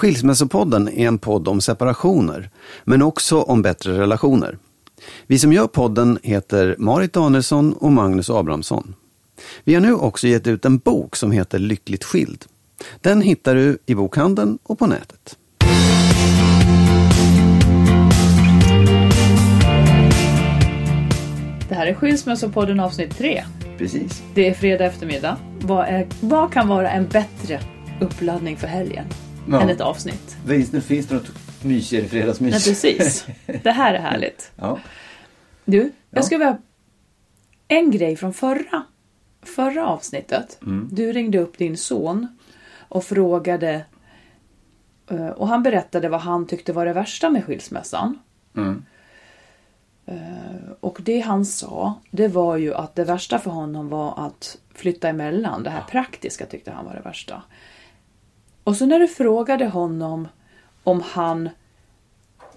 Skilsmässopodden är en podd om separationer, men också om bättre relationer. Vi som gör podden heter Marit Danielsson och Magnus Abrahamsson. Vi har nu också gett ut en bok som heter Lyckligt skild. Den hittar du i bokhandeln och på nätet. Det här är Skilsmässopodden avsnitt 3. Precis. Det är fredag eftermiddag. Vad, är, vad kan vara en bättre uppladdning för helgen Ja. än ett avsnitt? Visst, nu finns det något mysigare fredagsmys. Nej, precis. Det här är härligt. ja. Du, jag Ja. skulle vilja... En grej från förra, förra avsnittet. Mm. Du ringde upp din son och frågade... eh, Och han berättade vad han tyckte var det värsta med skilsmässan. Mm. Eh, Och det han sa, det var ju att det värsta för honom var att flytta emellan. Det här praktiska tyckte han var det värsta. Och så när du frågade honom om han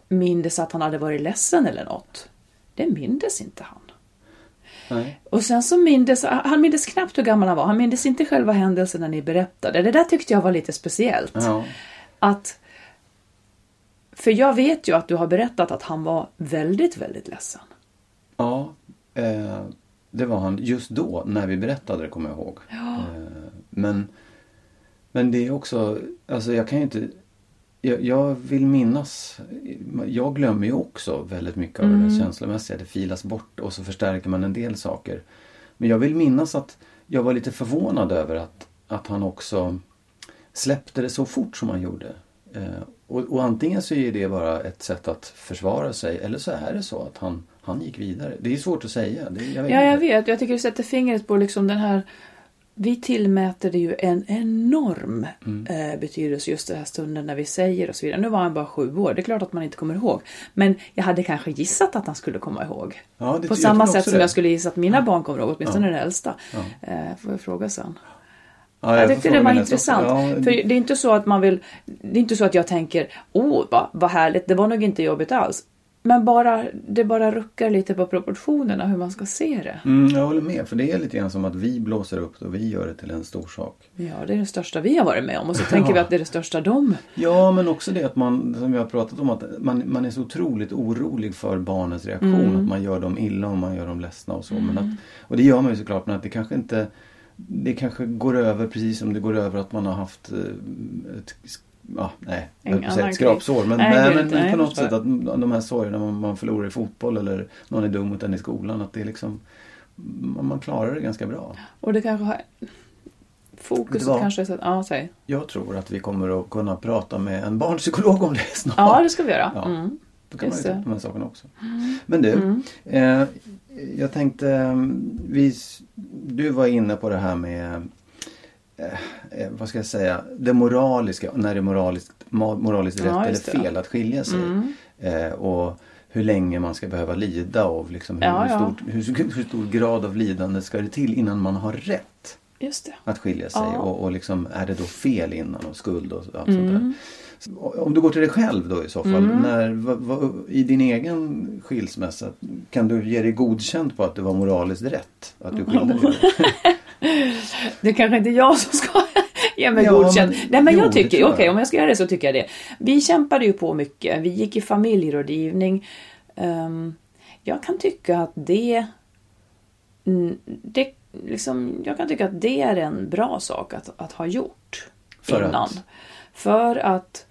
mindes att han hade varit ledsen eller något. Det mindes inte han. Nej. Och sen så mindes, han mindes knappt hur gammal han var. Han mindes inte själva händelsen när ni berättade. Det där tyckte jag var lite speciellt. Ja. Att, för jag vet ju att du har berättat att han var väldigt, väldigt ledsen. Ja, eh, det var han just då när vi berättade det kommer jag ihåg. Eh, men, men det är också, alltså jag kan ju inte, jag, jag vill minnas, jag glömmer ju också väldigt mycket av det där känslomässiga. Det filas bort och så förstärker man en del saker. Men jag vill minnas att jag var lite förvånad över att, att han också släppte det så fort som han gjorde. Eh, och, och antingen så är det bara ett sätt att försvara sig eller så är det så att han, han gick vidare. Det är svårt att säga. Det, jag Ja, jag vet. Jag tycker du sätter fingret på liksom den här... Vi tillmäter det ju en enorm Mm. eh, betydelse just den här stunden när vi säger och så vidare. Nu var han bara sju år. Det är klart att man inte kommer ihåg. Men jag hade kanske gissat att han skulle komma ihåg. Ja, det- på jag samma sätt som det. jag skulle gissa att mina barn kommer ihåg. Åtminstone den äldsta. Eh, får jag fråga sen. Ja, Jag får tyckte det var intressant. Ja, För det är inte så att man vill... Det är inte så att jag tänker, åh vad, vad härligt, det var nog inte jobbigt alls. Men bara, det bara ruckar lite på proportionerna hur man ska se det. Mm, jag håller med. För det är lite grann som att vi blåser upp det och vi gör det till en stor sak. Ja, det är det största vi har varit med om och så tänker vi att det är det största de. Ja, men också det att man, som vi har pratat om, att man, man är så otroligt orolig för barnens reaktion. Mm. Att man gör dem illa och man gör dem ledsna och så. Men att, och det gör man ju såklart, men att det kanske inte det kanske går över precis som det går över att man har haft eh, ett, ja, nej, säga annan ett skrapsår. Men, nej, Nej, men, gud, men nej, på något sätt att de här sorgerna man, man förlorar i fotboll eller någon är dum mot en i skolan, att det är liksom man, man klarar det ganska bra. Och det kanske har... Vet du Fokus vad? kanske är så att, ja, säg. Jag tror att vi kommer att kunna prata med en barnpsykolog om det snart. Ja, det ska vi göra. Ja. Mm. Då kan man Just ju det. ta de här sakerna också. Men du, eh, jag tänkte, eh, vi, du var inne på det här med, eh, eh, vad ska jag säga, det moraliska, när det är moraliskt, moraliskt rätt Ja, eller det. Mm. fel att skilja sig. Eh, och hur länge man ska behöva lida och liksom hur, Ja, hur, ja. stort, hur, hur stor grad av lidande ska det till innan man har rätt att skilja sig? Mm. Och, och liksom, är det då fel innan och skuld och allt sånt där? Om du går till dig själv då i så fall. När, vad, vad, I din egen skilsmässa, kan du ge dig godkänt på att det var moraliskt rätt? Att du skilde dig? Det är kanske inte jag som ska Ja men Ja, godkänt. Nej men jo, jag tycker, okej jag. om jag ska göra det så tycker jag det. Vi kämpade ju på mycket. Vi gick i familjerådgivning. Ehm, jag kan tycka att det, det liksom, jag kan tycka att det är en bra sak att, att ha gjort För innan. att? För att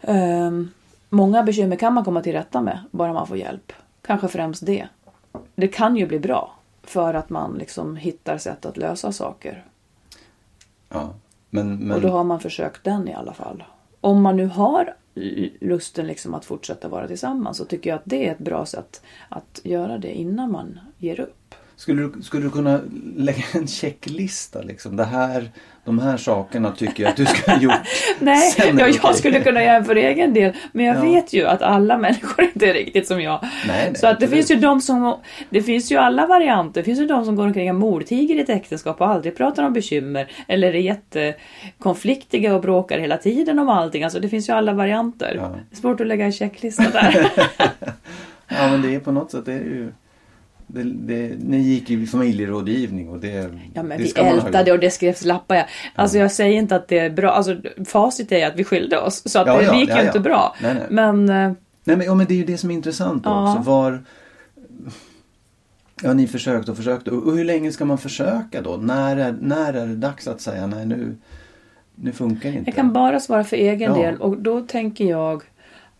ehm, många bekymmer kan man komma till rätta med bara man får hjälp. Kanske främst det. Det kan ju bli bra för att man liksom hittar sätt att lösa saker. Ja. Men, men, Och då har man försökt den i alla fall. Om man nu har lusten liksom att fortsätta vara tillsammans så tycker jag att det är ett bra sätt att göra det innan man ger upp. Skulle du, skulle du kunna lägga en checklista liksom? Det här, de här sakerna tycker jag att du ska ha gjort. Nej, jag okej. skulle kunna göra en för egen del. Men jag Ja. vet ju att alla människor inte är riktigt som jag. Nej, nej, så att det finns ju de som... Det finns ju alla varianter. Det finns ju de som går omkring och mordtiger i ett äktenskap och aldrig pratar om bekymmer. Eller är jättekonfliktiga och bråkar hela tiden om allting. Alltså det finns ju alla varianter. Ja. Det är svårt att lägga en checklista där. Ja men det är på något sätt, det är ju... Det, det, ni gick ju i familjerådgivning och det, Ja men det vi ältade och det skrevs lappar. Ja. Alltså jag säger inte att det är bra. Alltså facit är att vi skilde oss. Så att Ja, det, ja, gick ju inte bra. Nej, nej. Men eh, Nej men, ja, men det är ju det som är intressant också. Var... Ja, ni försökte och försökte. Och hur länge ska man försöka då? När är, när är det dags att säga nej nu, nu funkar det inte? Jag kan bara svara för egen del och då tänker jag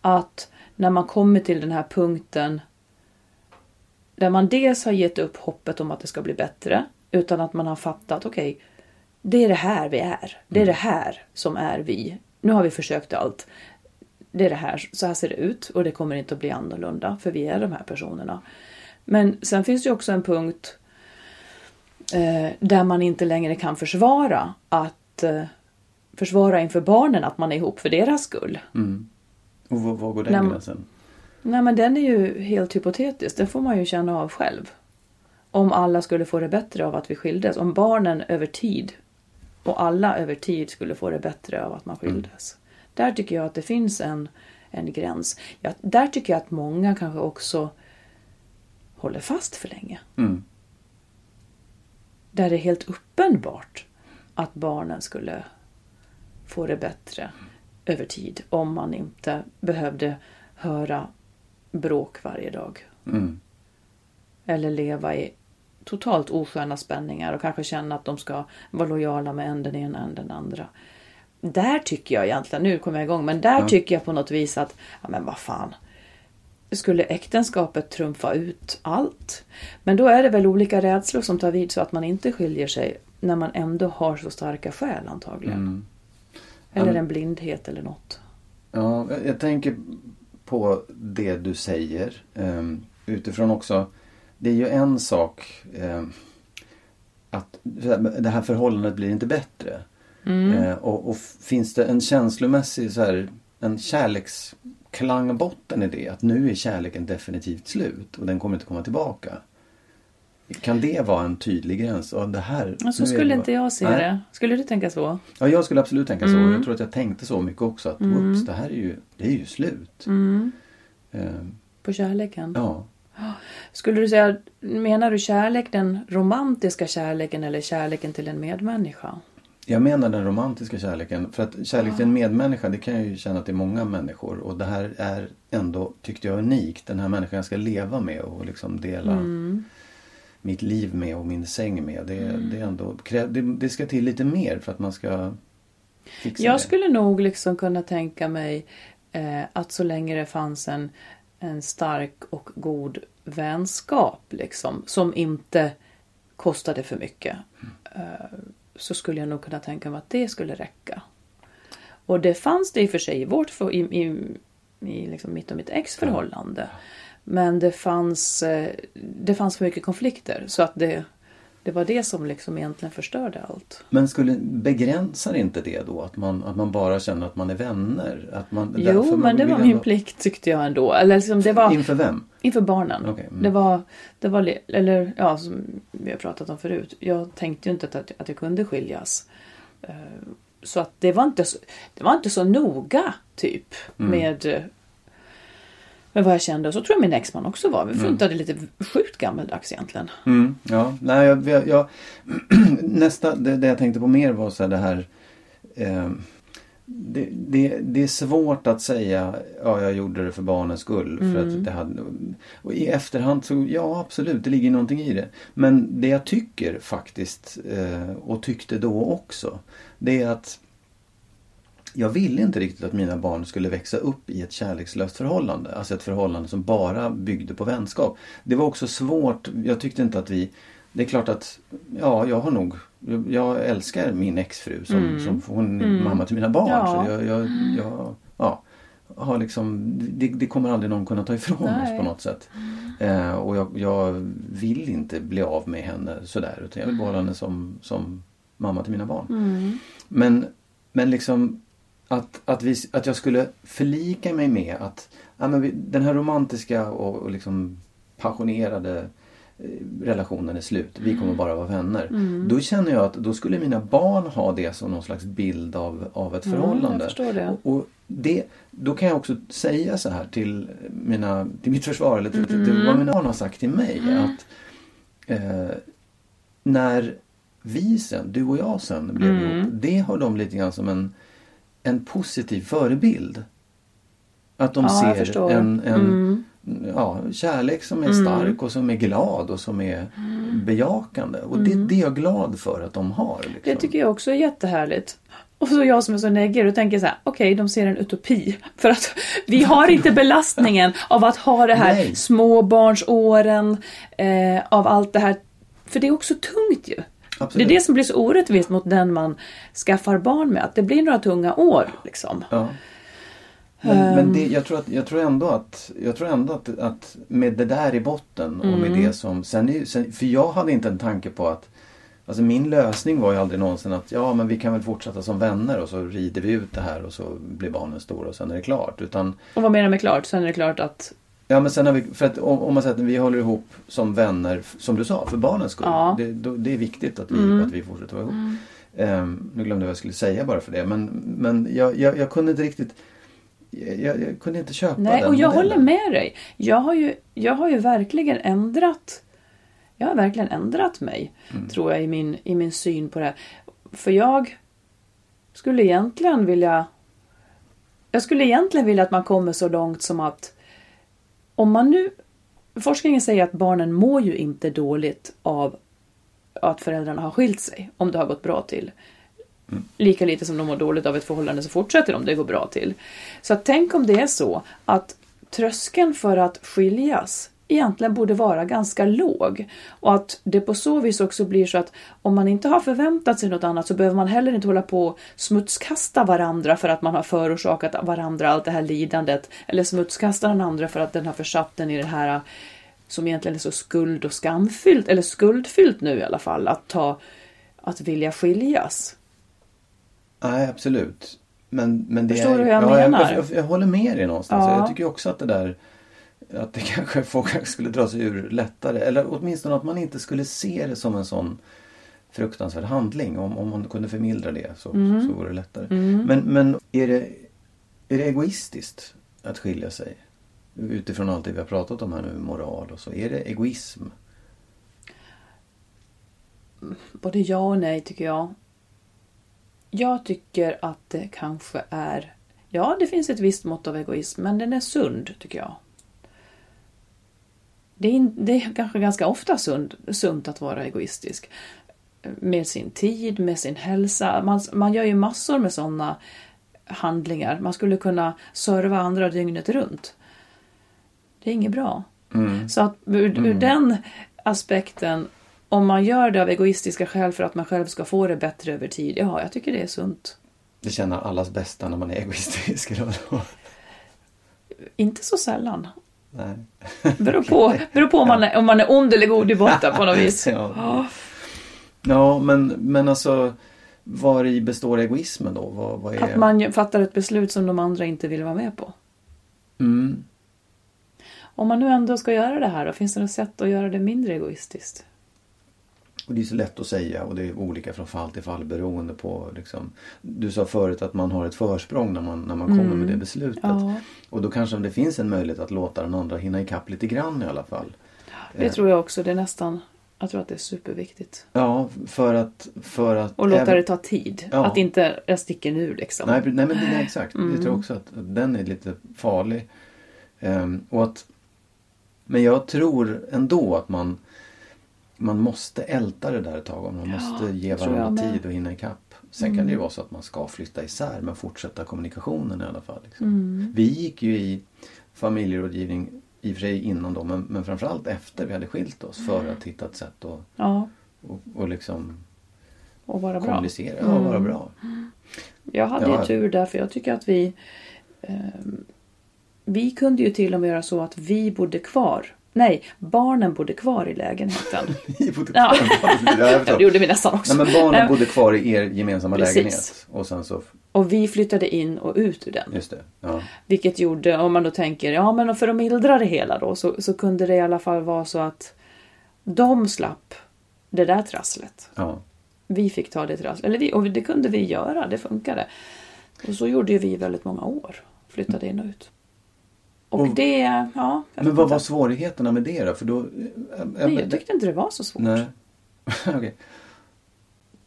att när man kommer till den här punkten där man dels har gett upp hoppet om att det ska bli bättre utan att man har fattat okej, det är det här vi är. Det är det här som är vi. Nu har vi försökt allt. Det är det här, så här ser det ut och det kommer inte att bli annorlunda för vi är de här personerna. Men sen finns det ju också en punkt eh, där man inte längre kan försvara att eh, försvara inför barnen att man är ihop för deras skull. Och vad, vad går den gränsen? Nej men den är ju helt hypotetisk. Den får man ju känna av själv. Om alla skulle få det bättre av att vi skildes. Om barnen över tid och alla över tid skulle få det bättre av att man skildes. Där tycker jag att det finns en, en gräns. Ja, där tycker jag att många kanske också håller fast för länge. Mm. Där det är helt uppenbart att barnen skulle få det bättre över tid om man inte behövde höra bråk varje dag. Mm. Eller leva i totalt osköna spänningar och kanske känna att de ska vara lojala med en den ena än den andra. Där tycker jag egentligen, nu kommer jag igång, men där tycker jag på något vis att, ja men vad fan. Skulle äktenskapet trumfa ut allt? Men då är det väl olika rädslor som tar vid så att man inte skiljer sig när man ändå har så starka skäl antagligen. Eller en blindhet eller något. Ja, jag tänker på det du säger. Um, utifrån också, det är ju en sak ehm, att det här förhållandet blir inte bättre. Eh, och, och finns det en känslomässig så här, en kärleksklang i det? Att nu är kärleken definitivt slut och den kommer inte komma tillbaka. Kan det vara en tydlig gräns? Och det här, så är skulle det inte jag se Nej. det. Skulle du tänka så? Ja, jag skulle absolut tänka Mm. så. Jag tror att jag tänkte så mycket också. Att whoops, det här är ju, det är ju slut. Mm. Ehm, På kärleken? ja. Skulle du säga, menar du kärlek, den romantiska kärleken eller kärleken till en medmänniska? Jag menar den romantiska kärleken. För att kärlek till en medmänniska, det kan jag ju känna till många människor. Och det här är ändå, tyckte jag, unikt. Den här människan jag ska leva med och liksom dela Mm. Mitt liv med och min säng med. Det, det, är ändå, det, det ska till lite mer för att man ska fixa Jag det. skulle nog liksom kunna tänka mig eh, att så länge det fanns en, en stark och god vänskap liksom, som inte kostade för mycket. Eh, så skulle jag nog kunna tänka mig att det skulle räcka. Och det fanns det i och för sig i vårt i, i, i liksom mitt och mitt ex förhållande. Men det fanns, eh, det fanns för mycket konflikter så att det, det var det som liksom egentligen förstörde allt. Men skulle, begränsar inte det då att man, att man bara känner att man är vänner? Att man, Jo, man men det vill var min ändå- plikt tyckte jag ändå. Eller liksom, det var Inför vem? inför barnen. Okej, mm. Det var, det var, eller ja, som vi har pratat om förut. Jag tänkte ju inte att, att jag kunde skiljas. Eh, Så att det var inte så, det var inte så noga typ Mm. med, med vad jag kände. Och så tror jag min exman också var. Vi funtade lite sjukt gammeldags egentligen. Mm, ja, nej, jag, jag, nästa, det, det jag tänkte på mer var så här det här eh, det, det, det är svårt att säga ja jag gjorde det för barnens skull. För att det hade, och I efterhand så ja absolut det ligger någonting i det. Men det jag tycker faktiskt eh, och tyckte då också. Det är att jag ville inte riktigt att mina barn skulle växa upp i ett kärlekslöst förhållande. Alltså ett förhållande som bara byggde på vänskap. Det var också svårt. Jag tyckte inte att vi... Det är klart att, ja, jag har nog... Jag älskar min exfru som, som hon är mamma till mina barn. Ja. Så jag, jag, jag ja, har liksom, det, det kommer aldrig någon kunna ta ifrån oss Nej. på något sätt. Eh, och jag, jag vill inte bli av med henne sådär. Utan jag vill behålla henne som, som mamma till mina barn. Men, men liksom att, att, vi, att jag skulle förlika mig med att ja, men vi, den här romantiska och, och liksom passionerade eh, relationen är slut. Vi kommer bara vara vänner. Då känner jag att då skulle mina barn ha det som någon slags bild av, av ett förhållande. förstår det. Och, och det, då kan jag också säga så här till, mina, till mitt försvar, eller till, till, till vad mina barn har sagt till mig. Att eh, när vi sen, du och jag sen blev ihop, det har de lite grann som en, en positiv förebild. Att de Ja, ser en, en ja, kärlek som är stark och som är glad och som är bejakande. Och det, det är jag glad för att de har. Liksom. Det tycker jag också är jättehärligt. Och så jag som är så neggig och tänker så här, okej de ser en utopi. För att vi har inte belastningen av att ha det här Nej. småbarnsåren, eh, av allt det här. För det är också tungt ju. Absolut. Det är det som blir så orättvist mot den man skaffar barn med. Att det blir några tunga år liksom. Ja. Men, men det, jag, tror att, jag tror ändå att, jag tror ändå att, att med det där i botten och Mm. med det som, sen, sen, för jag hade inte en tanke på att Alltså min lösning var ju aldrig någonsin att ja men vi kan väl fortsätta som vänner och så rider vi ut det här och så blir barnen stora och sen är det klart. Utan Och vad menar du med klart? Sen är det klart att Ja men sen har vi, för att om, om man säger att vi håller ihop som vänner, som du sa, för barnens skull. Ja. Mm. Det, då, det är viktigt att vi, att vi fortsätter vara ihop. Ehm, nu glömde jag vad jag skulle säga bara för det. Men, men jag, jag, jag kunde inte riktigt, jag, jag kunde inte köpa Nej, den och jag modellen. håller med dig. Jag har ju, jag har ju verkligen ändrat jag har verkligen ändrat mig, Mm. tror jag, i min, i min syn på det här. För jag skulle egentligen vilja... Jag skulle egentligen vilja att man kommer så långt som att om man nu... Forskningen säger att barnen mår ju inte dåligt av att föräldrarna har skilt sig, om det har gått bra till. Lika lite som de mår dåligt av ett förhållande så fortsätter de det går bra till. Så att tänk om det är så att tröskeln för att skiljas egentligen borde vara ganska låg. Och att det på så vis också blir så att om man inte har förväntat sig något annat så behöver man heller inte hålla på och smutskasta varandra för att man har förorsakat varandra allt det här lidandet. Eller smutskasta den andra för att den har försatt den i det här som egentligen är så skuld och skamfyllt, eller skuldfyllt nu i alla fall, att ta att vilja skiljas. Nej, absolut. Men, men det Förstår är, du hur jag ja, menar? Jag, jag, jag håller med dig någonstans. Ja. Jag tycker också att det där att det kanske folk kanske skulle dra sig ur lättare. Eller åtminstone att man inte skulle se det som en sån fruktansvärd handling. Om, om man kunde förmildra det så, Mm. så vore det lättare. Men, men är, det, är det egoistiskt att skilja sig? Utifrån allt det vi har pratat om här nu, moral och så. Är det egoism? Både ja och nej tycker jag. Jag tycker att det kanske är... Ja, det finns ett visst mått av egoism, men den är sund tycker jag. Det är, det är kanske ganska ofta sund, sunt att vara egoistisk. Med sin tid, med sin hälsa. Man, man gör ju massor med sådana handlingar. Man skulle kunna serva andra dygnet runt. Det är inget bra. Så att ur, ur den aspekten, om man gör det av egoistiska skäl för att man själv ska få det bättre över tid, ja, jag tycker det är sunt. Det känner allas bästa när man är egoistisk. Eller vadå? Inte så sällan. Nej. Beror på, beror på om, man är, om man är ond eller god i botten på något vis. Ja. Ja, men, men alltså var i består egoismen då? Vad, vad är... Att man fattar ett beslut som de andra inte vill vara med på. Mm. Om man nu ändå ska göra det här, då finns det något sätt att göra det mindre egoistiskt? Och det är så lätt att säga och det är olika från fall till fall beroende på liksom, Du sa förut att man har ett försprång när man, när man kommer med det beslutet. Ja. Och då kanske det finns en möjlighet att låta den andra hinna ikapp lite grann i alla fall. Det tror jag också. Det är nästan, Jag tror att det är superviktigt. Ja, för att... För att Och låta även- det ta tid. Ja. Att inte jag sticker nu liksom. Nej, nej men är exakt. Mm. Jag tror också att, att den är lite farlig. Ehm, och att, men jag tror ändå att man, man måste älta det där ett tag. och Man måste ge varandra. Mm. tid och hinna ikapp. Sen kan det ju vara så att man ska flytta isär men fortsätta kommunikationen i alla fall. Liksom. Mm. Vi gick ju i familjerådgivning i och för sig innan då men, men framförallt efter vi hade skilt oss för att hitta ett sätt att Ja, och, och liksom och vara bra. kommunicera. Ja, vara bra. Jag hade Ja. ju tur där för jag tycker att vi ehm, Vi kunde ju till och med göra så att vi bodde kvar. Nej, barnen bodde kvar i lägenheten. Vi bodde kvar. Ja, Ja, det gjorde vi nästan också. Nej, men barnen Nej, bodde kvar i er gemensamma Precis. lägenhet. Och sen så, Och vi flyttade in och ut ur den. just det. Ja. Vilket gjorde, om man då tänker, ja men för att mildra det hela då så, så kunde det i alla fall vara så att de slapp det där trasslet. ja. Vi fick ta det trasslet, eller vi, och det kunde vi göra, det funkade. Och så gjorde ju vi i väldigt många år, flyttade in och ut. Och, Och- det, ja. jag Men vad var svårigheterna med det då? För då... äh, Nej, jag tyckte inte det var så svårt. Nej. Okej.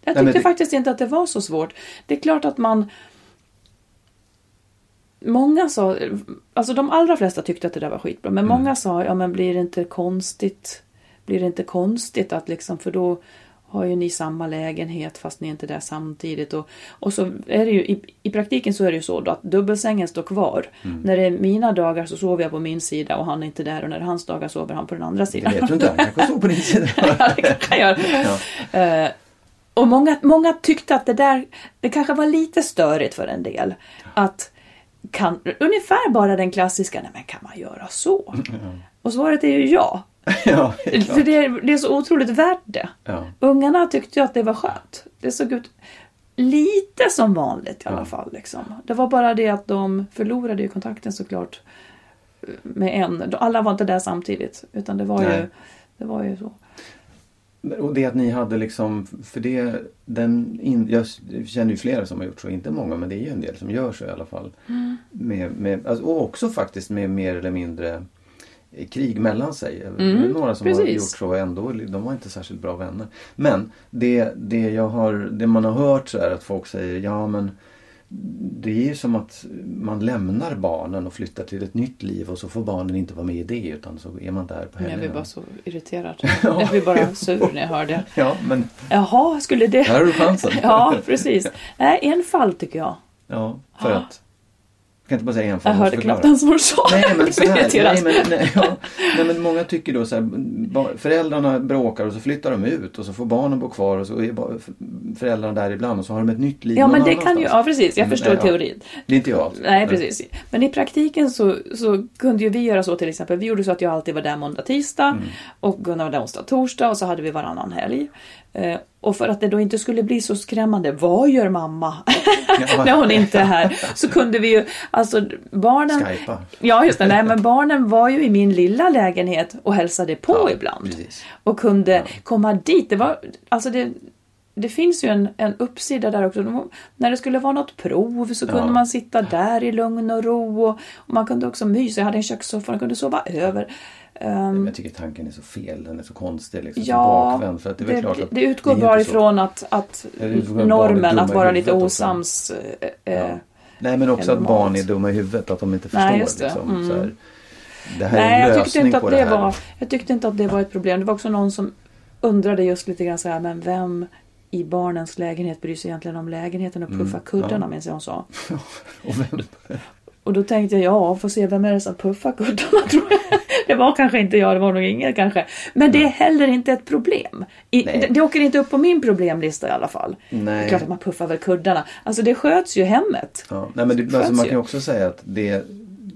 Jag Nej, tyckte det- faktiskt inte att det var så svårt. Det är klart att man... Många sa, alltså de allra flesta tyckte att det där var skitbra, men många sa, ja men blir det inte konstigt, blir det inte konstigt att liksom, för då har ju ni samma lägenhet fast ni är inte där samtidigt. Och, och så är det ju, i, i praktiken så är det ju så att dubbelsängen står kvar. När det är mina dagar så sover jag på min sida och han är inte där och när det är hans dagar sover han på den andra Det sidan. vet du inte. Han kanske stod på din sida. Ja, det kanske jag gör. Eh, och många, många tyckte att det där, det kanske var lite störigt för en del. Att kan, ungefär bara den klassiska, nej men kan man göra så? Och svaret är ju ja. ja, det För det är, det är så otroligt värt det. Ja. Ungarna tyckte ju att det var skönt. Det såg ut lite som vanligt i alla Ja. fall. Liksom. Det var bara det att de förlorade ju kontakten såklart. Med en. Alla var inte där samtidigt. Utan det var, ju, det var ju så. Och det att ni hade liksom, för det, den in, jag känner ju flera som har gjort så, inte många men det är ju en del som gör så i alla fall. Mm. Med, med, alltså, och också faktiskt med mer eller mindre krig mellan sig. Det Mm, är några som har precis. gjort så ändå, de var inte särskilt bra vänner. Men det, det, jag har, det man har hört så är att folk säger, ja men det är ju som att man lämnar barnen och flyttar till ett nytt liv och så får barnen inte vara med i det utan så är man där på Men jag helgerna. blir bara så irriterad. Jag blir bara sur när jag hör det. Ja, men Jaha, skulle det... här har du chansen. Ja, precis. Nej, en fall tycker jag. Ja, för att... Jag kan inte bara säga en Jag hörde knappt ens vad du sa. Nej men så här, nej, men, nej, ja, nej men många tycker då så här, föräldrarna bråkar och så flyttar de ut och så får barnen bo kvar och så är föräldrarna där ibland och så har de ett nytt liv Ja, men det kan ju... Ja, precis. Jag Mm, förstår nej, ja. teorin. Det är inte jag. Nej, precis. Men i praktiken så, så kunde ju vi göra så till exempel. Vi gjorde så att jag alltid var där måndag, tisdag Mm. och Gunnar var där onsdag, torsdag och så hade vi varannan helg. Eh, och för att det då inte skulle bli så skrämmande, vad gör mamma Ja. när hon inte är här? Så kunde vi ju, alltså barnen... Skypa. Ja, just det. Nej, men barnen var ju i min lilla lägenhet och hälsade på Ja, ibland. precis. Och kunde komma dit. Det var, alltså det, det finns ju en, en uppsida där också. De- När det skulle vara något prov så kunde Ja. man sitta där i lugn och ro. Och, och man kunde också mysa. Jag hade en kökssoffa man kunde sova över. Men jag tycker tanken är så fel, den är så konstig liksom, så ja, bakvänd. För att det är det, klart att det utgår är bara så. ifrån att, att Ja, det normen att vara lite huvudet också. osams. eh, Nej men också att barn är dumma i huvudet, att de inte förstår. Nej, det. Liksom, Mm. så här, det här Nej, är en jag tyckte, inte att det det var, jag tyckte inte att det var ett problem. Det var också någon som undrade just lite grann så här, men vem i barnens lägenhet bryr sig egentligen om lägenheten och puffar kuddarna, Mm, ja. minns jag hon sa. Och då tänkte jag, ja, får se vem är det som puffar kuddarna tror jag. Det var kanske inte jag, det var nog ingen kanske. Men det är heller inte ett problem. I, det, det åker inte upp på min problemlista i alla fall. Nej. Det är klart att man puffar väl kuddarna. Alltså det sköts ju hemmet. Ja, nej, men det, Sköts alltså, man kan ju också säga att det,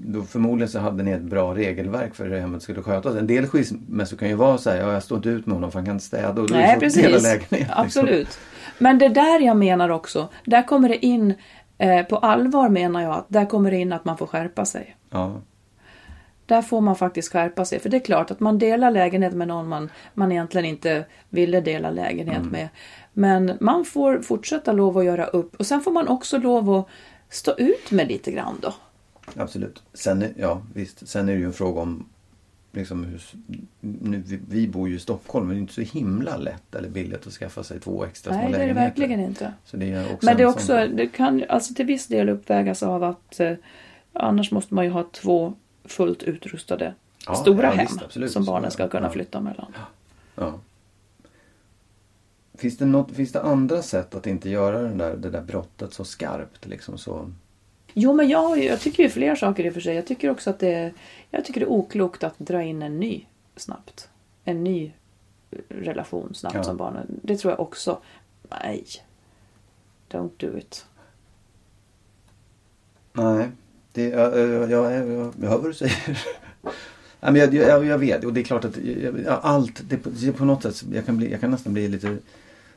då förmodligen så hade ni ett bra regelverk för hur hemmet skulle skötas. En del skilsmässor kan ju vara så här, ja, jag står inte ut med honom för han kan inte städa och då Nej, är det precis. hela lägenheten. liksom. Absolut. Men det där jag menar också, där kommer det in, eh, på allvar menar jag att där kommer det in att man får skärpa sig. Ja, Där får man faktiskt skärpa sig. För det är klart att man delar lägenhet med någon man, man egentligen inte ville dela lägenhet Mm. med. Men man får fortsätta lov att göra upp. Och sen får man också lov att stå ut med lite grann då. Absolut. Sen, ja, visst, sen är det ju en fråga om liksom, hur, nu, vi, bor ju i Stockholm men det är inte så himla lätt eller billigt att skaffa sig två extra små Nej, det är det lägenheter. verkligen inte. Så det är också Men det är också, sån- det kan alltså till viss del uppvägas av att eh, annars måste man ju ha två fullt utrustade Ja, stora ja, hem visst, absolut. som barnen ska kunna ja. flytta mellan. Finns det, något, finns det andra sätt att inte göra den där, det där brottet så skarpt? Liksom så? Jo, men jag, jag tycker ju fler saker i och för sig. Jag tycker också att det jag tycker det är oklokt att dra in en ny snabbt. En ny relation snabbt Ja. som barnen. Det tror jag också. Nej. Don't do it. Nej, det, jag, jag, jag, jag, hör vad du säger. Nej, men jag, jag, jag vet och det är klart att allt, det, det på något sätt, jag kan, bli, jag kan nästan bli lite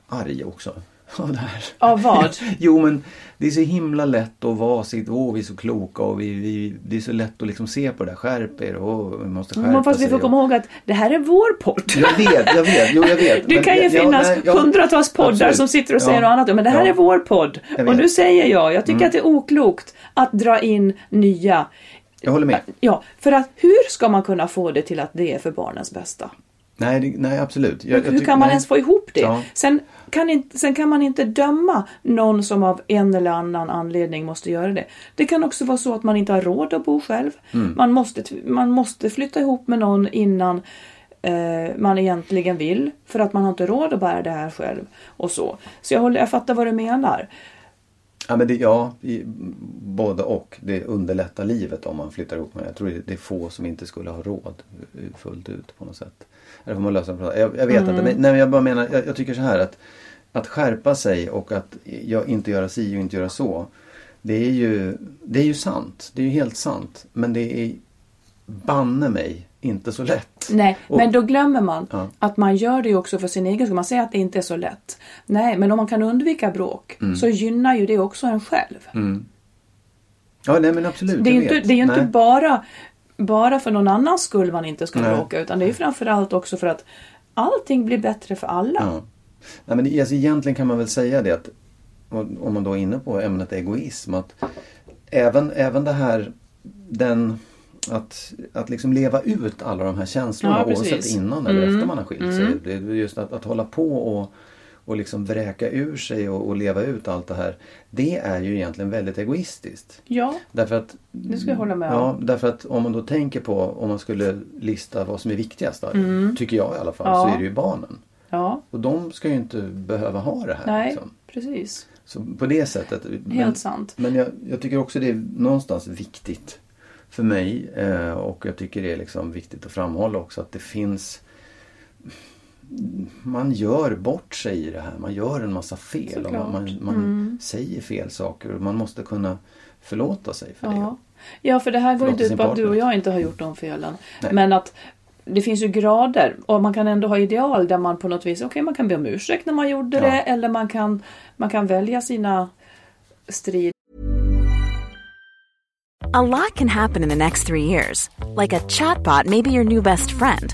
arg också. Av det här. Av vad? jo men det är så himla lätt att vara sitt, åh vi är så kloka och vi, vi, det är så lätt att liksom se på det där, skärp er och vi måste skärpa Men fast vi sig. får och- komma ihåg att det här är vår podd. Jag vet, jag vet, jo jag vet. Det Men kan ju jag- jag- finnas nej, jag- hundratals poddar absolut. som sitter och säger Ja. något annat. Men det här Ja. är vår podd. Och. Mm. nu säger jag, jag tycker att det är oklokt att dra in nya. Jag håller med. Ja, för att hur ska man kunna få det till att det är för barnens bästa? Nej, nej absolut. Jag, jag Hur tycker- kan man nej. ens få ihop det? Ja. Sen, kan inte, sen kan man inte döma någon som av en eller annan anledning måste göra det. Det kan också vara så att man inte har råd att bo själv. Mm. Man, måste, man måste flytta ihop med någon innan eh, man egentligen vill. För att man har inte råd att bära det här själv. Och så. Så jag, håller, jag fattar vad du menar. Ja, men det, ja i, både och. Det underlättar livet om man flyttar ihop. Men jag tror det, det är få som inte skulle ha råd eh, fullt ut på något sätt. Eller får man lösa det jag, jag vet Mm. inte. Men, nej, jag bara menar, jag, jag tycker så här att att skärpa sig och att jag inte göra si och inte göra så. Det är ju, det är ju sant. Det är ju helt sant. Men det är banne mig inte så lätt. Nej, Och- men då glömmer man Ja. att man gör det också för sin egen skull. Man säger att det inte är så lätt. Nej, men om man kan undvika bråk Mm. så gynnar ju det också en själv. Ja, nej men absolut. Det är inte, vet. det är ju inte bara, bara för någon annans skull man inte ska Nej. bråka utan det är framförallt också för att allting blir bättre för alla. Ja. Nej, men alltså, egentligen kan man väl säga det att om man då är inne på ämnet egoism att även, även det här den att, att liksom leva ut alla de här känslorna Ja, precis. Mm. oavsett innan eller efter man har skilt sig. Det är just att, att hålla på och, och liksom vräka ur sig och, och leva ut allt det här. Det är ju egentligen väldigt egoistiskt. Ja, Därför att, det ska jag hålla med ja, om. därför att om man då tänker på om man skulle lista vad som är viktigast, då, tycker jag i alla fall, Mm. Ja. så är det ju barnen. Ja, Och de ska ju inte behöva ha det här. nej, Liksom. precis. Så på det sättet. Helt sant. Men jag, jag tycker också det är någonstans viktigt för mig eh, och jag tycker det är liksom viktigt att framhålla också att det finns man gör bort sig i det här. Man gör en massa fel och man, man, man säger fel saker och man måste kunna förlåta sig för Ja. ja, för det här går inte ut på att du och jag inte har gjort de felen. Nej. Men att det finns ju grader och man kan ändå ha ideal där man på något vis, okej man kan be om ursäkt när man gjorde Ja. det eller man kan, man kan välja sina strider A lot can happen in the next three years. Like a chatbot may be your new best friend.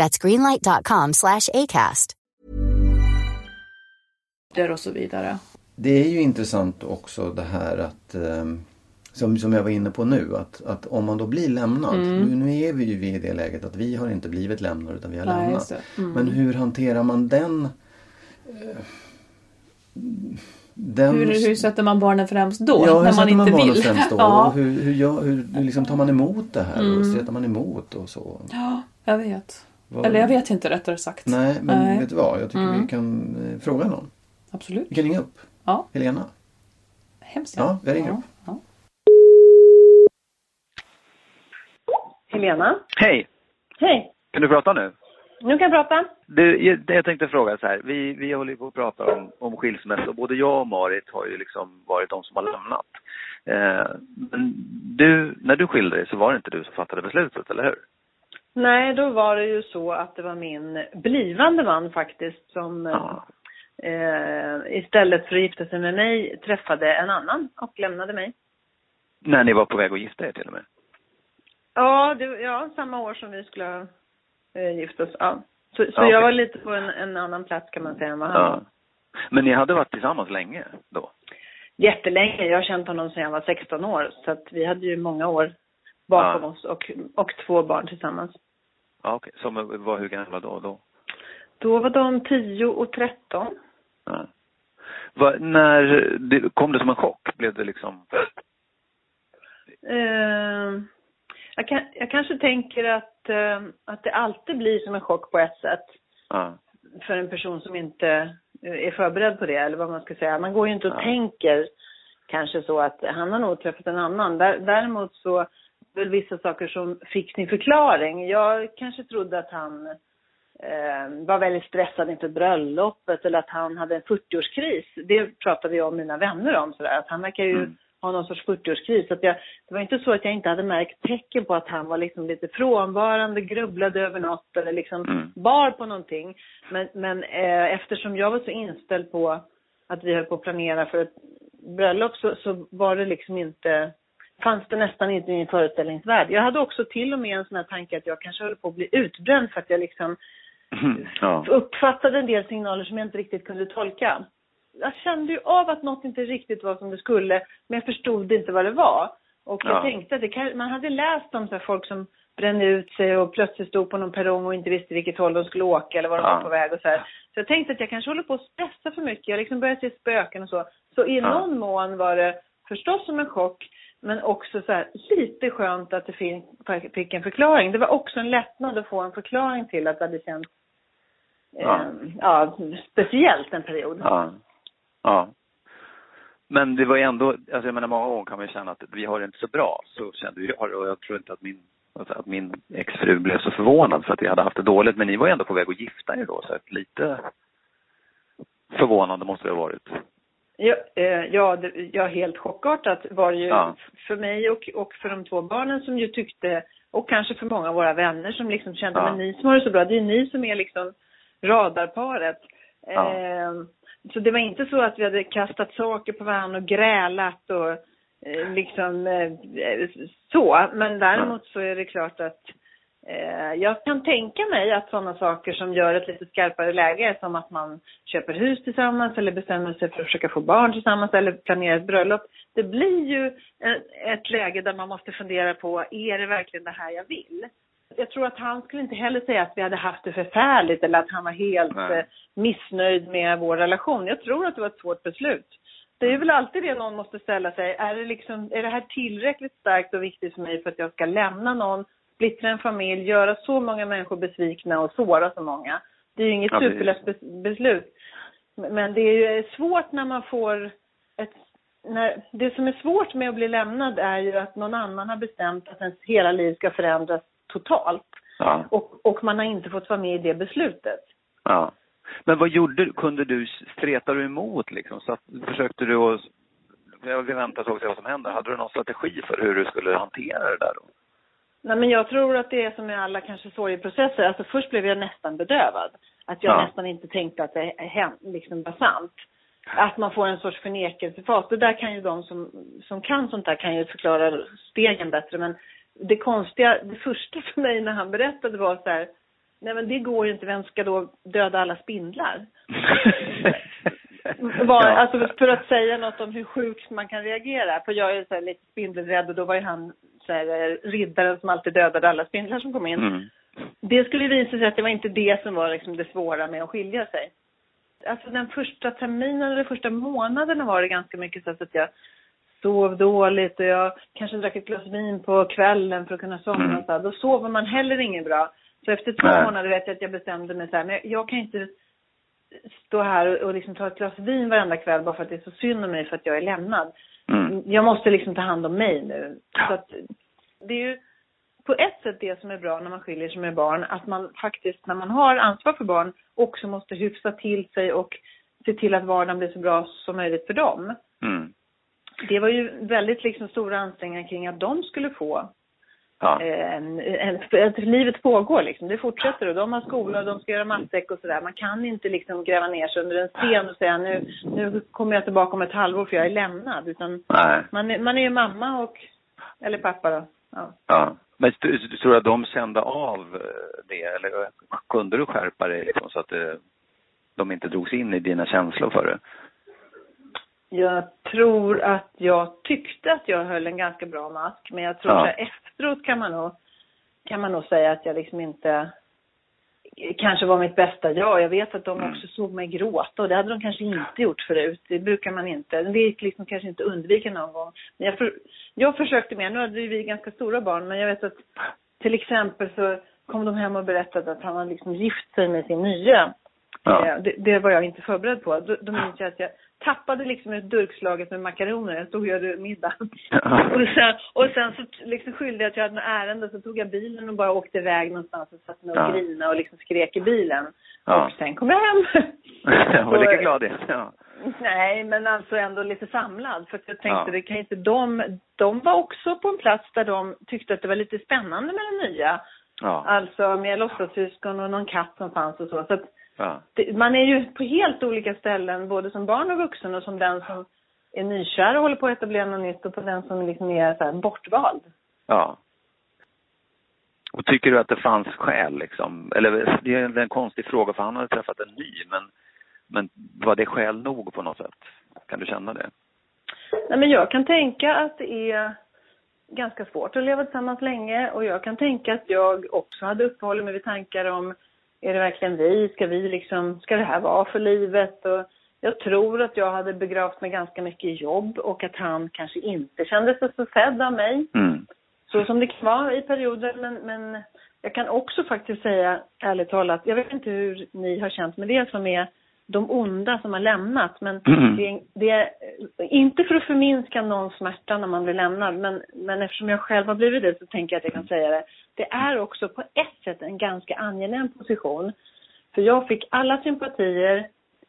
That's greenlight.com slash ACAST. där och så vidare. Det är ju intressant också det här att eh, som, som jag var inne på nu att, att om man då blir lämnad. Mm. Nu, nu är vi ju i det läget att vi har inte blivit lämnade utan vi har Nej, lämnat. Mm. Men hur hanterar man den eh, den Hur, hur sätter man barnen främst då? Ja, hur när man sätter man inte barnen vill? främst då? ja. Och hur, hur, gör, hur, hur liksom tar man emot det här? Och Mm. stretar man emot och så? ja, jag vet. Vad- Eller jag vet inte rättare sagt. Nej, men Nej. vet du vad? Jag tycker Mm. vi kan eh, fråga någon. Absolut. Vi kan ringa upp. Ja. Helena. Hemskt Ja, jag ringer ja. upp. Ja. Helena. Hej! Hej. Kan du prata nu? Nu kan jag prata. Du, jag, jag tänkte fråga så här. Vi, vi håller ju på att prata om, om skilsmässa. Både jag och Marit har ju liksom varit de som har lämnat. Eh, men du, när du skilde dig så var det inte du som fattade beslutet, eller hur? Nej, då var det ju så att det var min blivande man faktiskt som Ja. eh, istället för att gifta sig med mig träffade en annan och lämnade mig. När ni var på väg att gifta er till och med. Ja, det, ja samma år som vi skulle eh, gift oss. Ja. Så, så Ja, jag var lite på en, en annan plats kan man säga än vad han. Ja. Men ni hade varit tillsammans länge då? Jättelänge. Jag har känt honom sedan jag var 16 år. Så att vi hade ju många år bakom Ja. oss och, och två barn tillsammans. Ja, okej. Som var hur gamla då? då? Då var de 10 och 13. Ja. Va, när det, kom det som en chock? Blev det liksom... Eh, jag, kan, jag kanske tänker att, eh, att det alltid blir som en chock på ett sätt Ja. för en person som inte eh, är förberedd på det, eller vad man ska säga. Man går ju inte och tänker kanske så att han har nog träffat en annan. Där, däremot så väl vissa saker som fick sin förklaring. Jag kanske trodde att han eh, var väldigt stressad inför bröllopet eller att han hade en 40-årskris. Det pratade jag och mina vänner om sådär, att han verkar ju Mm. ha någon sorts 40-årskris. Så att jag, det var inte så att jag inte hade märkt tecken på att han var liksom lite frånvarande, grubblade över något eller liksom Mm. bar på någonting. Men, men eh, eftersom jag var så inställd på att vi höll på att planera för ett bröllop så, så var det liksom inte fanns det nästan inte i min föreställningsvärld. Jag hade också till och med en sån här tanke att jag kanske höll på att bli utbränd för att jag liksom ja. uppfattade en del signaler som jag inte riktigt kunde tolka. Jag kände ju av att något inte riktigt var som det skulle, men jag förstod inte vad det var. Och jag Ja. tänkte att kan, man hade läst om så folk som brände ut sig och plötsligt stod på någon perrong och inte visste vilket håll de skulle åka eller var de Ja. var på väg och så här. Så jag tänkte att jag kanske håller på att stressa för mycket. Jag liksom började se spöken och så. Så i Ja. någon mån var det förstås som en chock, men också så här, lite skönt att det fick en förklaring. Det var också en lättnad att få en förklaring till att det hade känts Ja. eh, ja, speciellt en period. Ja. Ja. Men det var ju ändå, alltså jag menar många gånger kan man ju känna att vi har det inte så bra. Så kände jag och jag tror inte att min, att min exfru blev så förvånad för att vi hade haft det dåligt. Men ni var ju ändå på väg att gifta er då så att lite förvånande måste det ha varit. Ja, eh, ja, det, ja, helt chockartat var det ju Ja. för mig och, och för de två barnen som ju tyckte, och kanske för många av våra vänner som liksom kände, Ja. men ni som har det så bra, det är ni som är liksom radarparet. Ja. Eh, så det var inte så att vi hade kastat saker på varandra och grälat och eh, liksom eh, så. Men däremot så är det klart att eh, jag kan tänka mig att sådana saker som gör ett lite skarpare läge, som att man köper hus tillsammans eller bestämmer sig för att försöka få barn tillsammans eller planerar ett bröllop. Det blir ju ett, ett läge där man måste fundera på, är det verkligen det här jag vill? Jag tror att han skulle inte heller säga att vi hade haft det förfärligt eller att han var helt Nej. eh, missnöjd med vår relation. Jag tror att det var ett svårt beslut. Det är väl alltid det någon måste ställa sig. Är det, liksom, är det här tillräckligt starkt och viktigt för mig för att jag ska lämna någon, splittra en familj, göra så många människor besvikna och såra så många? Det är ju inget Ja, superlätt bes- beslut. Men det är ju svårt när man får ett när, det som är svårt med att bli lämnad är ju att någon annan har bestämt att ens hela liv ska förändras totalt. Ja. Och, och man har inte fått vara med i det beslutet. Ja. Men vad gjorde du? Kunde du, stretade du emot liksom? Så att, försökte du att, jag vill vänta och se vad som händer. Hade du någon strategi för hur du skulle hantera det där då? Nej, men jag tror att det är som med alla kanske sorgeprocesser. Alltså först blev jag nästan bedövad. Att jag Ja. nästan inte tänkte att det hem, liksom var sant. Att man får en sorts förnekelsefas. Det där kan ju de som, som kan sånt där kan ju förklara stegen bättre. Men det konstiga, det första för mig när han berättade var så här, nej men det går ju inte, vem ska då döda alla spindlar? var, Ja. alltså för att säga något om hur sjukt man kan reagera. För jag är så lite spindelrädd och då var ju han här, riddaren som alltid dödade alla spindlar som kom in. Mm. Det skulle visa sig att det var inte det som var liksom det svåra med att skilja sig. Alltså den första terminen eller första månaderna var det ganska mycket så att jag sov dåligt och jag kanske drack ett glas vin på kvällen för att kunna somna. Mm. Så här. Då sover man heller inget bra. Så efter två Nej. månader vet jag att jag bestämde mig så här, men jag, jag kan inte stå här och, och liksom ta ett glas vin varenda kväll bara för att det är så synd om mig för att jag är lämnad. Mm. Jag måste liksom ta hand om mig nu. Så att, det är ju på ett sätt det som är bra när man skiljer sig med barn, att man faktiskt när man har ansvar för barn också måste hyfsa till sig och se till att vardagen blir så bra som möjligt för dem. Mm. Det var ju väldigt liksom stora ansträngningar kring att de skulle få Ja. att livet pågår liksom. Det fortsätter och de har skola och de ska göra matsäck och sådär. Man kan inte liksom gräva ner sig under en sten och säga nu, nu kommer jag tillbaka om ett halvår för jag är lämnad. Utan Nej. man är, man är ju mamma och, eller pappa då. Ja. Ja. Men tror du att de kände av eh, det eller kunde du skärpa dig liksom så att det, de inte drogs in i dina känslor för det? Jag tror att jag tyckte att jag höll en ganska bra mask. Men jag tror Ja. att efteråt kan man nog, kan man nog säga att jag liksom inte kanske var mitt bästa jag. Jag vet att de Mm. också såg mig gråta och det hade de kanske inte gjort förut. Det brukar man inte. Det gick liksom kanske inte undvika någon gång. Men jag, för, jag försökte mer. Nu hade vi ganska stora barn men jag vet att till exempel så kom de hem och berättade att han hade liksom gift sig med sin nya. Ja. Eh, Det, det var jag inte förberedd på. Då, då minns jag att jag tappade liksom ett durkslaget med makaroner. Jag stod och gjorde middag. och sen, och sen så liksom skyllde jag att jag hade något ärende. Så tog jag bilen och bara åkte iväg någonstans och satt mig och Ja. grinade och liksom skrek i bilen. Ja. Och sen kom jag hem. Jag var lika glad det. Ja. Nej, men alltså ändå lite samlad. För jag tänkte, Ja. det kan inte de... De var också på en plats där de tyckte att det var lite spännande med det nya. Ja. Alltså med låtsassyskon och någon katt som fanns och så. så att Ja. det, man är ju på helt olika ställen, både som barn och vuxen och som den som är nykär och håller på att etablera något nytt och på den som liksom är så här bortvald. Ja. Och tycker du att det fanns skäl liksom? Eller det är en konstig fråga för han hade träffat en ny men, men var det skäl nog på något sätt? Kan du känna det? Nej, men jag kan tänka att det är ganska svårt att leva tillsammans länge och jag kan tänka att jag också hade uppehållit mig vid tankar om är det verkligen vi? Ska vi liksom, ska det här vara för livet? Och jag tror att jag hade begravt mig ganska mycket jobb och att han kanske inte kände sig så sedd av mig. Mm. Så som det vara i perioder, men, men jag kan också faktiskt säga, ärligt talat, jag vet inte hur ni har känt med det som är de onda som har lämnat, men Mm. det, är- det inte för att förminska någon smärta när man blir lämnad, men, men eftersom jag själv har blivit det så tänker jag att jag kan säga det. Det är också på ett sätt en ganska angenäm position. För jag fick alla sympatier,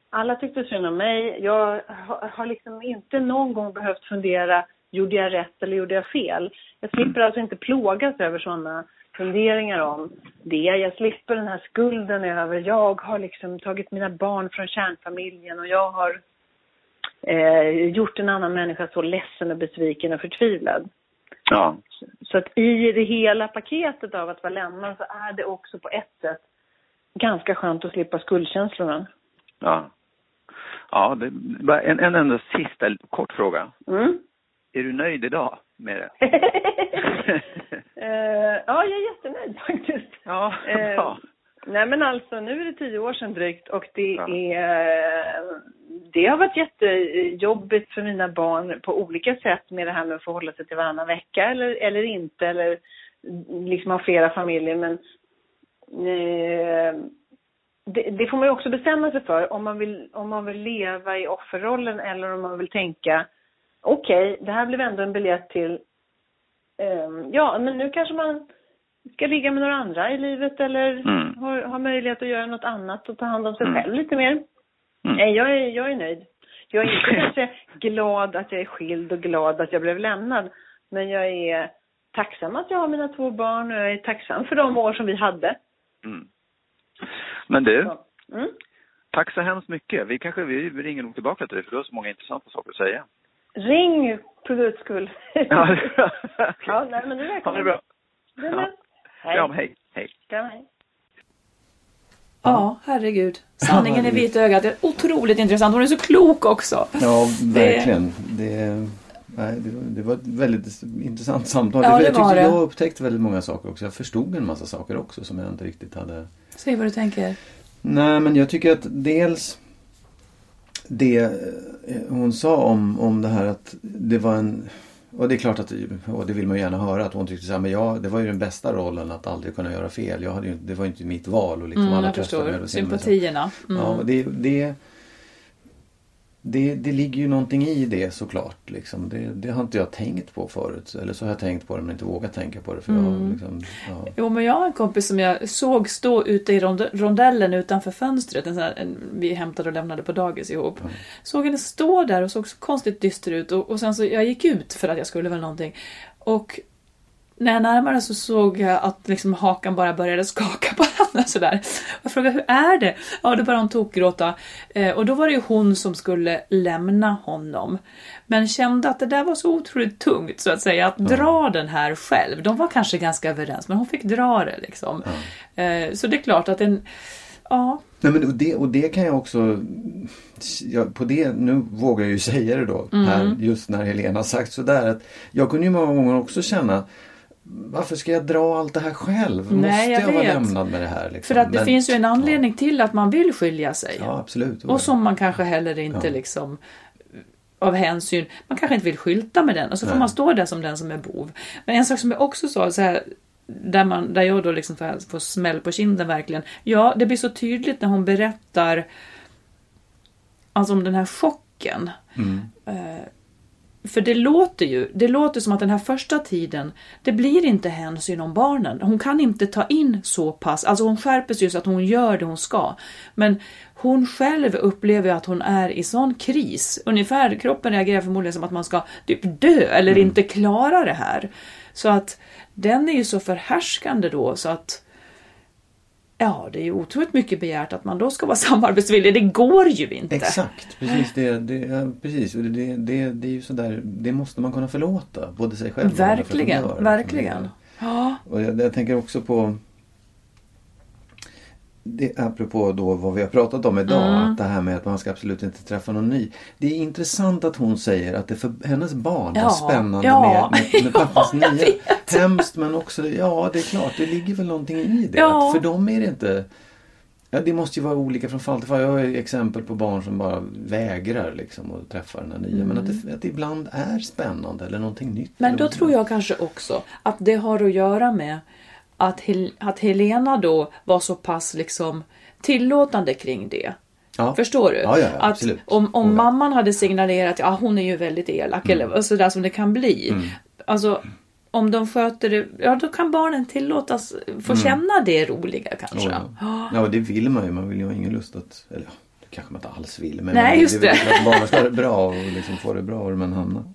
alla tyckte synd om mig. Jag har, har liksom inte någon gång behövt fundera, gjorde jag rätt eller gjorde jag fel? Jag slipper alltså inte plågas över sådana funderingar om det. Jag slipper den här skulden över, jag har liksom tagit mina barn från kärnfamiljen och jag har eh, gjort en annan människa så ledsen och besviken och förtvivlad. Ja. Så att i det hela paketet av att vara lämnad så är det också på ett sätt ganska skönt att slippa skuldkänslorna. Ja. Ja, det, bara en, en enda sista kort fråga. Mm. Är du nöjd idag med det? Eh, ja, jag är jättenöjd faktiskt. Ja, Eh, bra. Nej men alltså nu är det tio år sedan drygt och det Ja. är Det har varit jättejobbigt för mina barn på olika sätt med det här med att förhålla sig till varannan vecka eller, eller inte eller liksom ha flera familjer men eh, det, det får man ju också bestämma sig för om man vill, om man vill leva i offerrollen eller om man vill tänka okej, det här blev ändå en biljett till ja, men nu kanske man ska ligga med några andra i livet eller Mm. har, har möjlighet att göra något annat och ta hand om sig Mm. själv lite mer. Mm. Jag är, jag är nöjd. Jag är inte kanske glad att jag är skild och glad att jag blev lämnad. Men jag är tacksam att jag har mina två barn och jag är tacksam för de år som vi hade. Mm. Men du, Mm. tack så hemskt mycket. Vi kanske vi ringer nog tillbaka till dig för du har så många intressanta saker att säga. Ring för guds skull. Ja, det är bra. ja nej, men du är Ha välkommen. det bra. Det Ja. bra. Hej. Kram, hej. Hej. Kram, hej. Ja, herregud. Sanningen i vitögat. Det är otroligt intressant. Hon är så klok också. Ja, verkligen. Det, nej, det, det var ett väldigt intressant samtal. Ja, det jag var tyckte det. jag upptäckte väldigt många saker också. Jag förstod en massa saker också som jag inte riktigt hade... Säg vad du tänker. Nej, men jag tycker att dels det eh, hon sa om, om det här att det var en... Och det är klart att och det vill man ju gärna höra att hon tyckte så här, men jag, det var ju den bästa rollen att aldrig kunna göra fel. Jag hade ju, det var ju inte mitt val och liksom Mm, alla tröstade mig. Sympatierna. Mm. Ja, det, det, det, det ligger ju någonting i det såklart. Liksom. Det, det har inte jag tänkt på förut. Eller så har jag tänkt på det men inte vågat tänka på det. För jag, Mm. liksom, ja. Jo, men jag har en kompis som jag såg stå ute i rond- rondellen utanför fönstret. En sån här, en, vi hämtade och lämnade på dagis ihop. Såg henne stå där och såg så konstigt dyster ut. Och, och sen så, jag gick ut för att jag skulle väl någonting. Och när jag närmade så såg jag att liksom hakan bara började skaka på henne sådär. Jag frågade hur är det? Ja, då började hon tokgråta. Eh, och då var det ju hon som skulle lämna honom. Men kände att det där var så otroligt tungt så att säga. Att dra den här själv. De var kanske ganska överens men hon fick dra det liksom. Eh, så det är klart att en... Ja, Nej, men och, det, och det kan jag också... Ja, på det, nu vågar jag ju säga det då. Mm. Här, just när Helena sagt sådär. Att jag kunde ju många gånger också känna varför ska jag dra allt det här själv? Nej, Måste jag jag, vara lämnad med det här? Liksom? för att det Men- finns ju en anledning till att man vill skilja sig. Ja, absolut. Och som man kanske heller inte Ja. liksom av hänsyn, man kanske inte vill skylta med den och så får Nej. man stå där som den som är bov. Men en sak som jag också sa, så här, där, man, där jag då liksom får, smäll på kinden verkligen. Ja, det blir så tydligt när hon berättar alltså om den här chocken. Eh, för det låter ju, det låter som att den här första tiden, det blir inte hänsyn om barnen. Hon kan inte ta in så pass, alltså hon skärper sig ju så att hon gör det hon ska. Men hon själv upplever att hon är i sån kris. Ungefär, kroppen reagerar förmodligen som att man ska typ dö eller inte klara det här. Så att den är ju så förhärskande då så att Ja, det är ju otroligt mycket begärt att man då ska vara samarbetsvillig. Det går ju inte. Exakt, precis det, det, precis. Och Det, det, det är ju sådär, det måste man kunna förlåta. Både sig själv och andra Verkligen, det. verkligen. Ja. Och jag, jag tänker också på det, apropå då vad vi har pratat om idag, Mm. att det här med att man ska absolut inte träffa någon ny. Det är intressant att hon säger att det för hennes barn Ja, var spännande ja, med, med, med pappas ja, nya. vet. Hemskt men också, ja det är klart, det ligger väl någonting i det. Ja. Att för dem är det inte Ja, det måste ju vara olika från fall till fall. Jag har exempel på barn som bara vägrar liksom att träffa den här nya. Men att det, att det ibland är spännande eller någonting nytt. Men då tror jag kanske också att det har att göra med att, Hel- att Helena då var så pass liksom tillåtande kring det. Ja. Förstår du? Ja, ja, ja, att om, om Ja. mamman hade signalerat att ja, hon är ju väldigt elak Mm. eller sådär som det kan bli. Alltså om de sköter det, ja då kan barnen tillåtas få känna det roliga kanske. Mm. Ja, ja, och det vill man ju. Man vill ju ha ingen lust att... Eller ja, det kanske man inte alls vill. Men Nej, man, just det. det. väl att barnen ska ha det bra och liksom få det bra var man hamnar. Eh,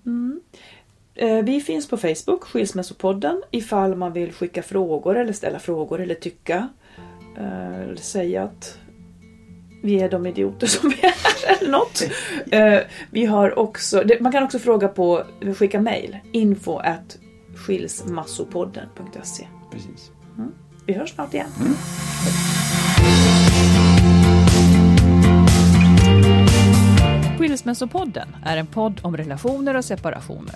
Vi finns på Facebook, Skilsmässopodden, ifall man vill skicka frågor eller ställa frågor eller tycka. eh, Eller säga att vi är de idioter som vi är eller något. Eh, Vi har också, man kan också fråga på, skicka mail, info at skilsmassopodden.se. Precis. Vi hörs snart igen. Skilsmässopodden är en podd om relationer och separationer.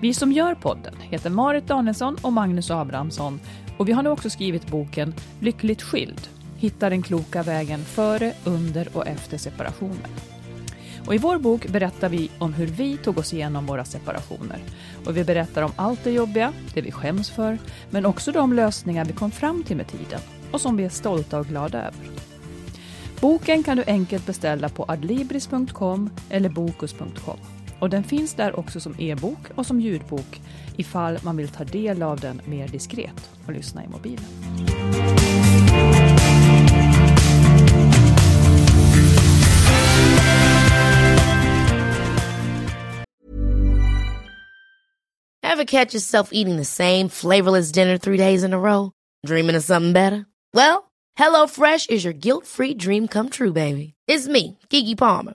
Vi som gör podden heter Marit Danielsson och Magnus Abrahamsson och vi har nu också skrivit boken Lyckligt skild. Hitta den kloka vägen före, under och efter separationen. Och I vår bok berättar vi om hur vi tog oss igenom våra separationer. Och Vi berättar om allt det jobbiga, det vi skäms för, men också de lösningar vi kom fram till med tiden och som vi är stolta och glada över. Boken kan du enkelt beställa på adlibris.com eller bokus.com. Och den finns där också som e-bok och som ljudbok ifall man vill ta del av den mer diskret och lyssna i mobilen. Ever catch yourself eating the same flavorless dinner three days in a row? Dreaming of something better? Well, HelloFresh is your guilt-free dream come true, baby. It's me, Gigi Palmer.